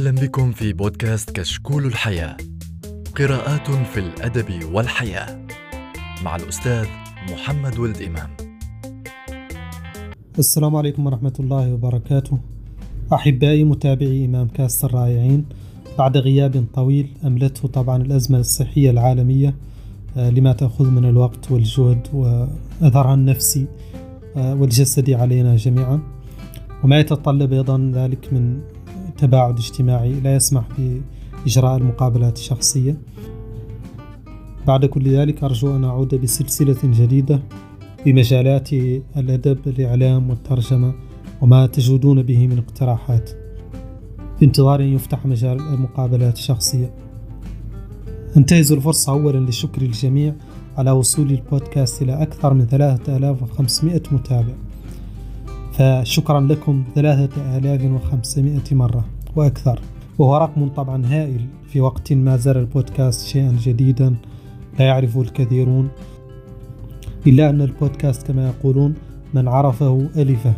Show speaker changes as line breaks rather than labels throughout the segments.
أهلا بكم في بودكاست كشكول الحياة. قراءات في الأدب والحياة مع الأستاذ محمد ولد إمام.
السلام عليكم ورحمة الله وبركاته. أحبائي متابعي إمام كاست الرائعين بعد غياب طويل أملته طبعا الأزمة الصحية العالمية آه، لما تأخذ من الوقت والجهد وأثرها النفسي آه، والجسدي علينا جميعا. وما يتطلب أيضا ذلك من تباعد اجتماعي لا يسمح بإجراء المقابلات الشخصية. بعد كل ذلك أرجو أن أعود بسلسلة جديدة بمجالات الأدب الإعلام والترجمة وما تجودون به من اقتراحات. بانتظار أن يفتح مجال المقابلات الشخصية. أنتهز الفرصة أولا لشكر الجميع على وصول البودكاست إلى أكثر من 3500 متابع. فشكرا لكم 3500 مرة وأكثر. وهو رقم طبعا هائل في وقت ما زال البودكاست شيئا جديدا لا يعرفه الكثيرون إلا أن البودكاست كما يقولون من عرفه ألفه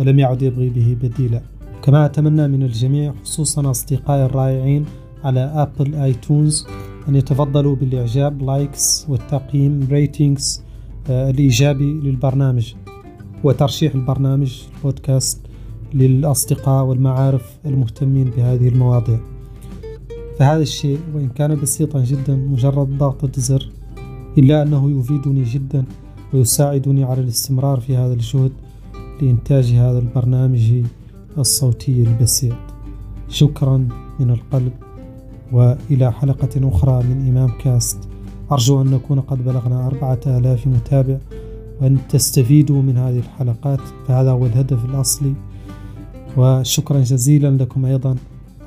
ولم يعد يبغي به بديلا. كما أتمنى من الجميع خصوصا أصدقائي الرائعين على أبل آيتونز أن يتفضلوا بالإعجاب likes والتقييم ratings آه، الإيجابي للبرنامج. وترشيح البرنامج البودكاست للأصدقاء والمعارف المهتمين بهذه المواضيع. فهذا الشيء وإن كان بسيطا جدا مجرد ضغطة زر إلا أنه يفيدني جدا ويساعدني على الاستمرار في هذا الجهد لإنتاج هذا البرنامج الصوتي البسيط. شكرا من القلب وإلى حلقة أخرى من إمام كاست. أرجو أن نكون قد بلغنا أربعة آلاف متابع. وأن تستفيدوا من هذه الحلقات فهذا هو الهدف الأصلي. وشكرا جزيلا لكم أيضا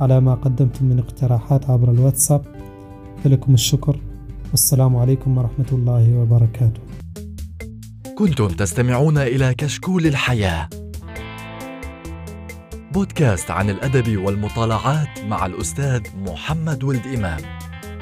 على ما قدمتم من اقتراحات عبر الواتساب. فلكم الشكر. والسلام عليكم ورحمة الله وبركاته.
كنتم تستمعون إلى كشكول الحياة بودكاست عن الأدب والمطالعات مع الأستاذ محمد ولد إمام.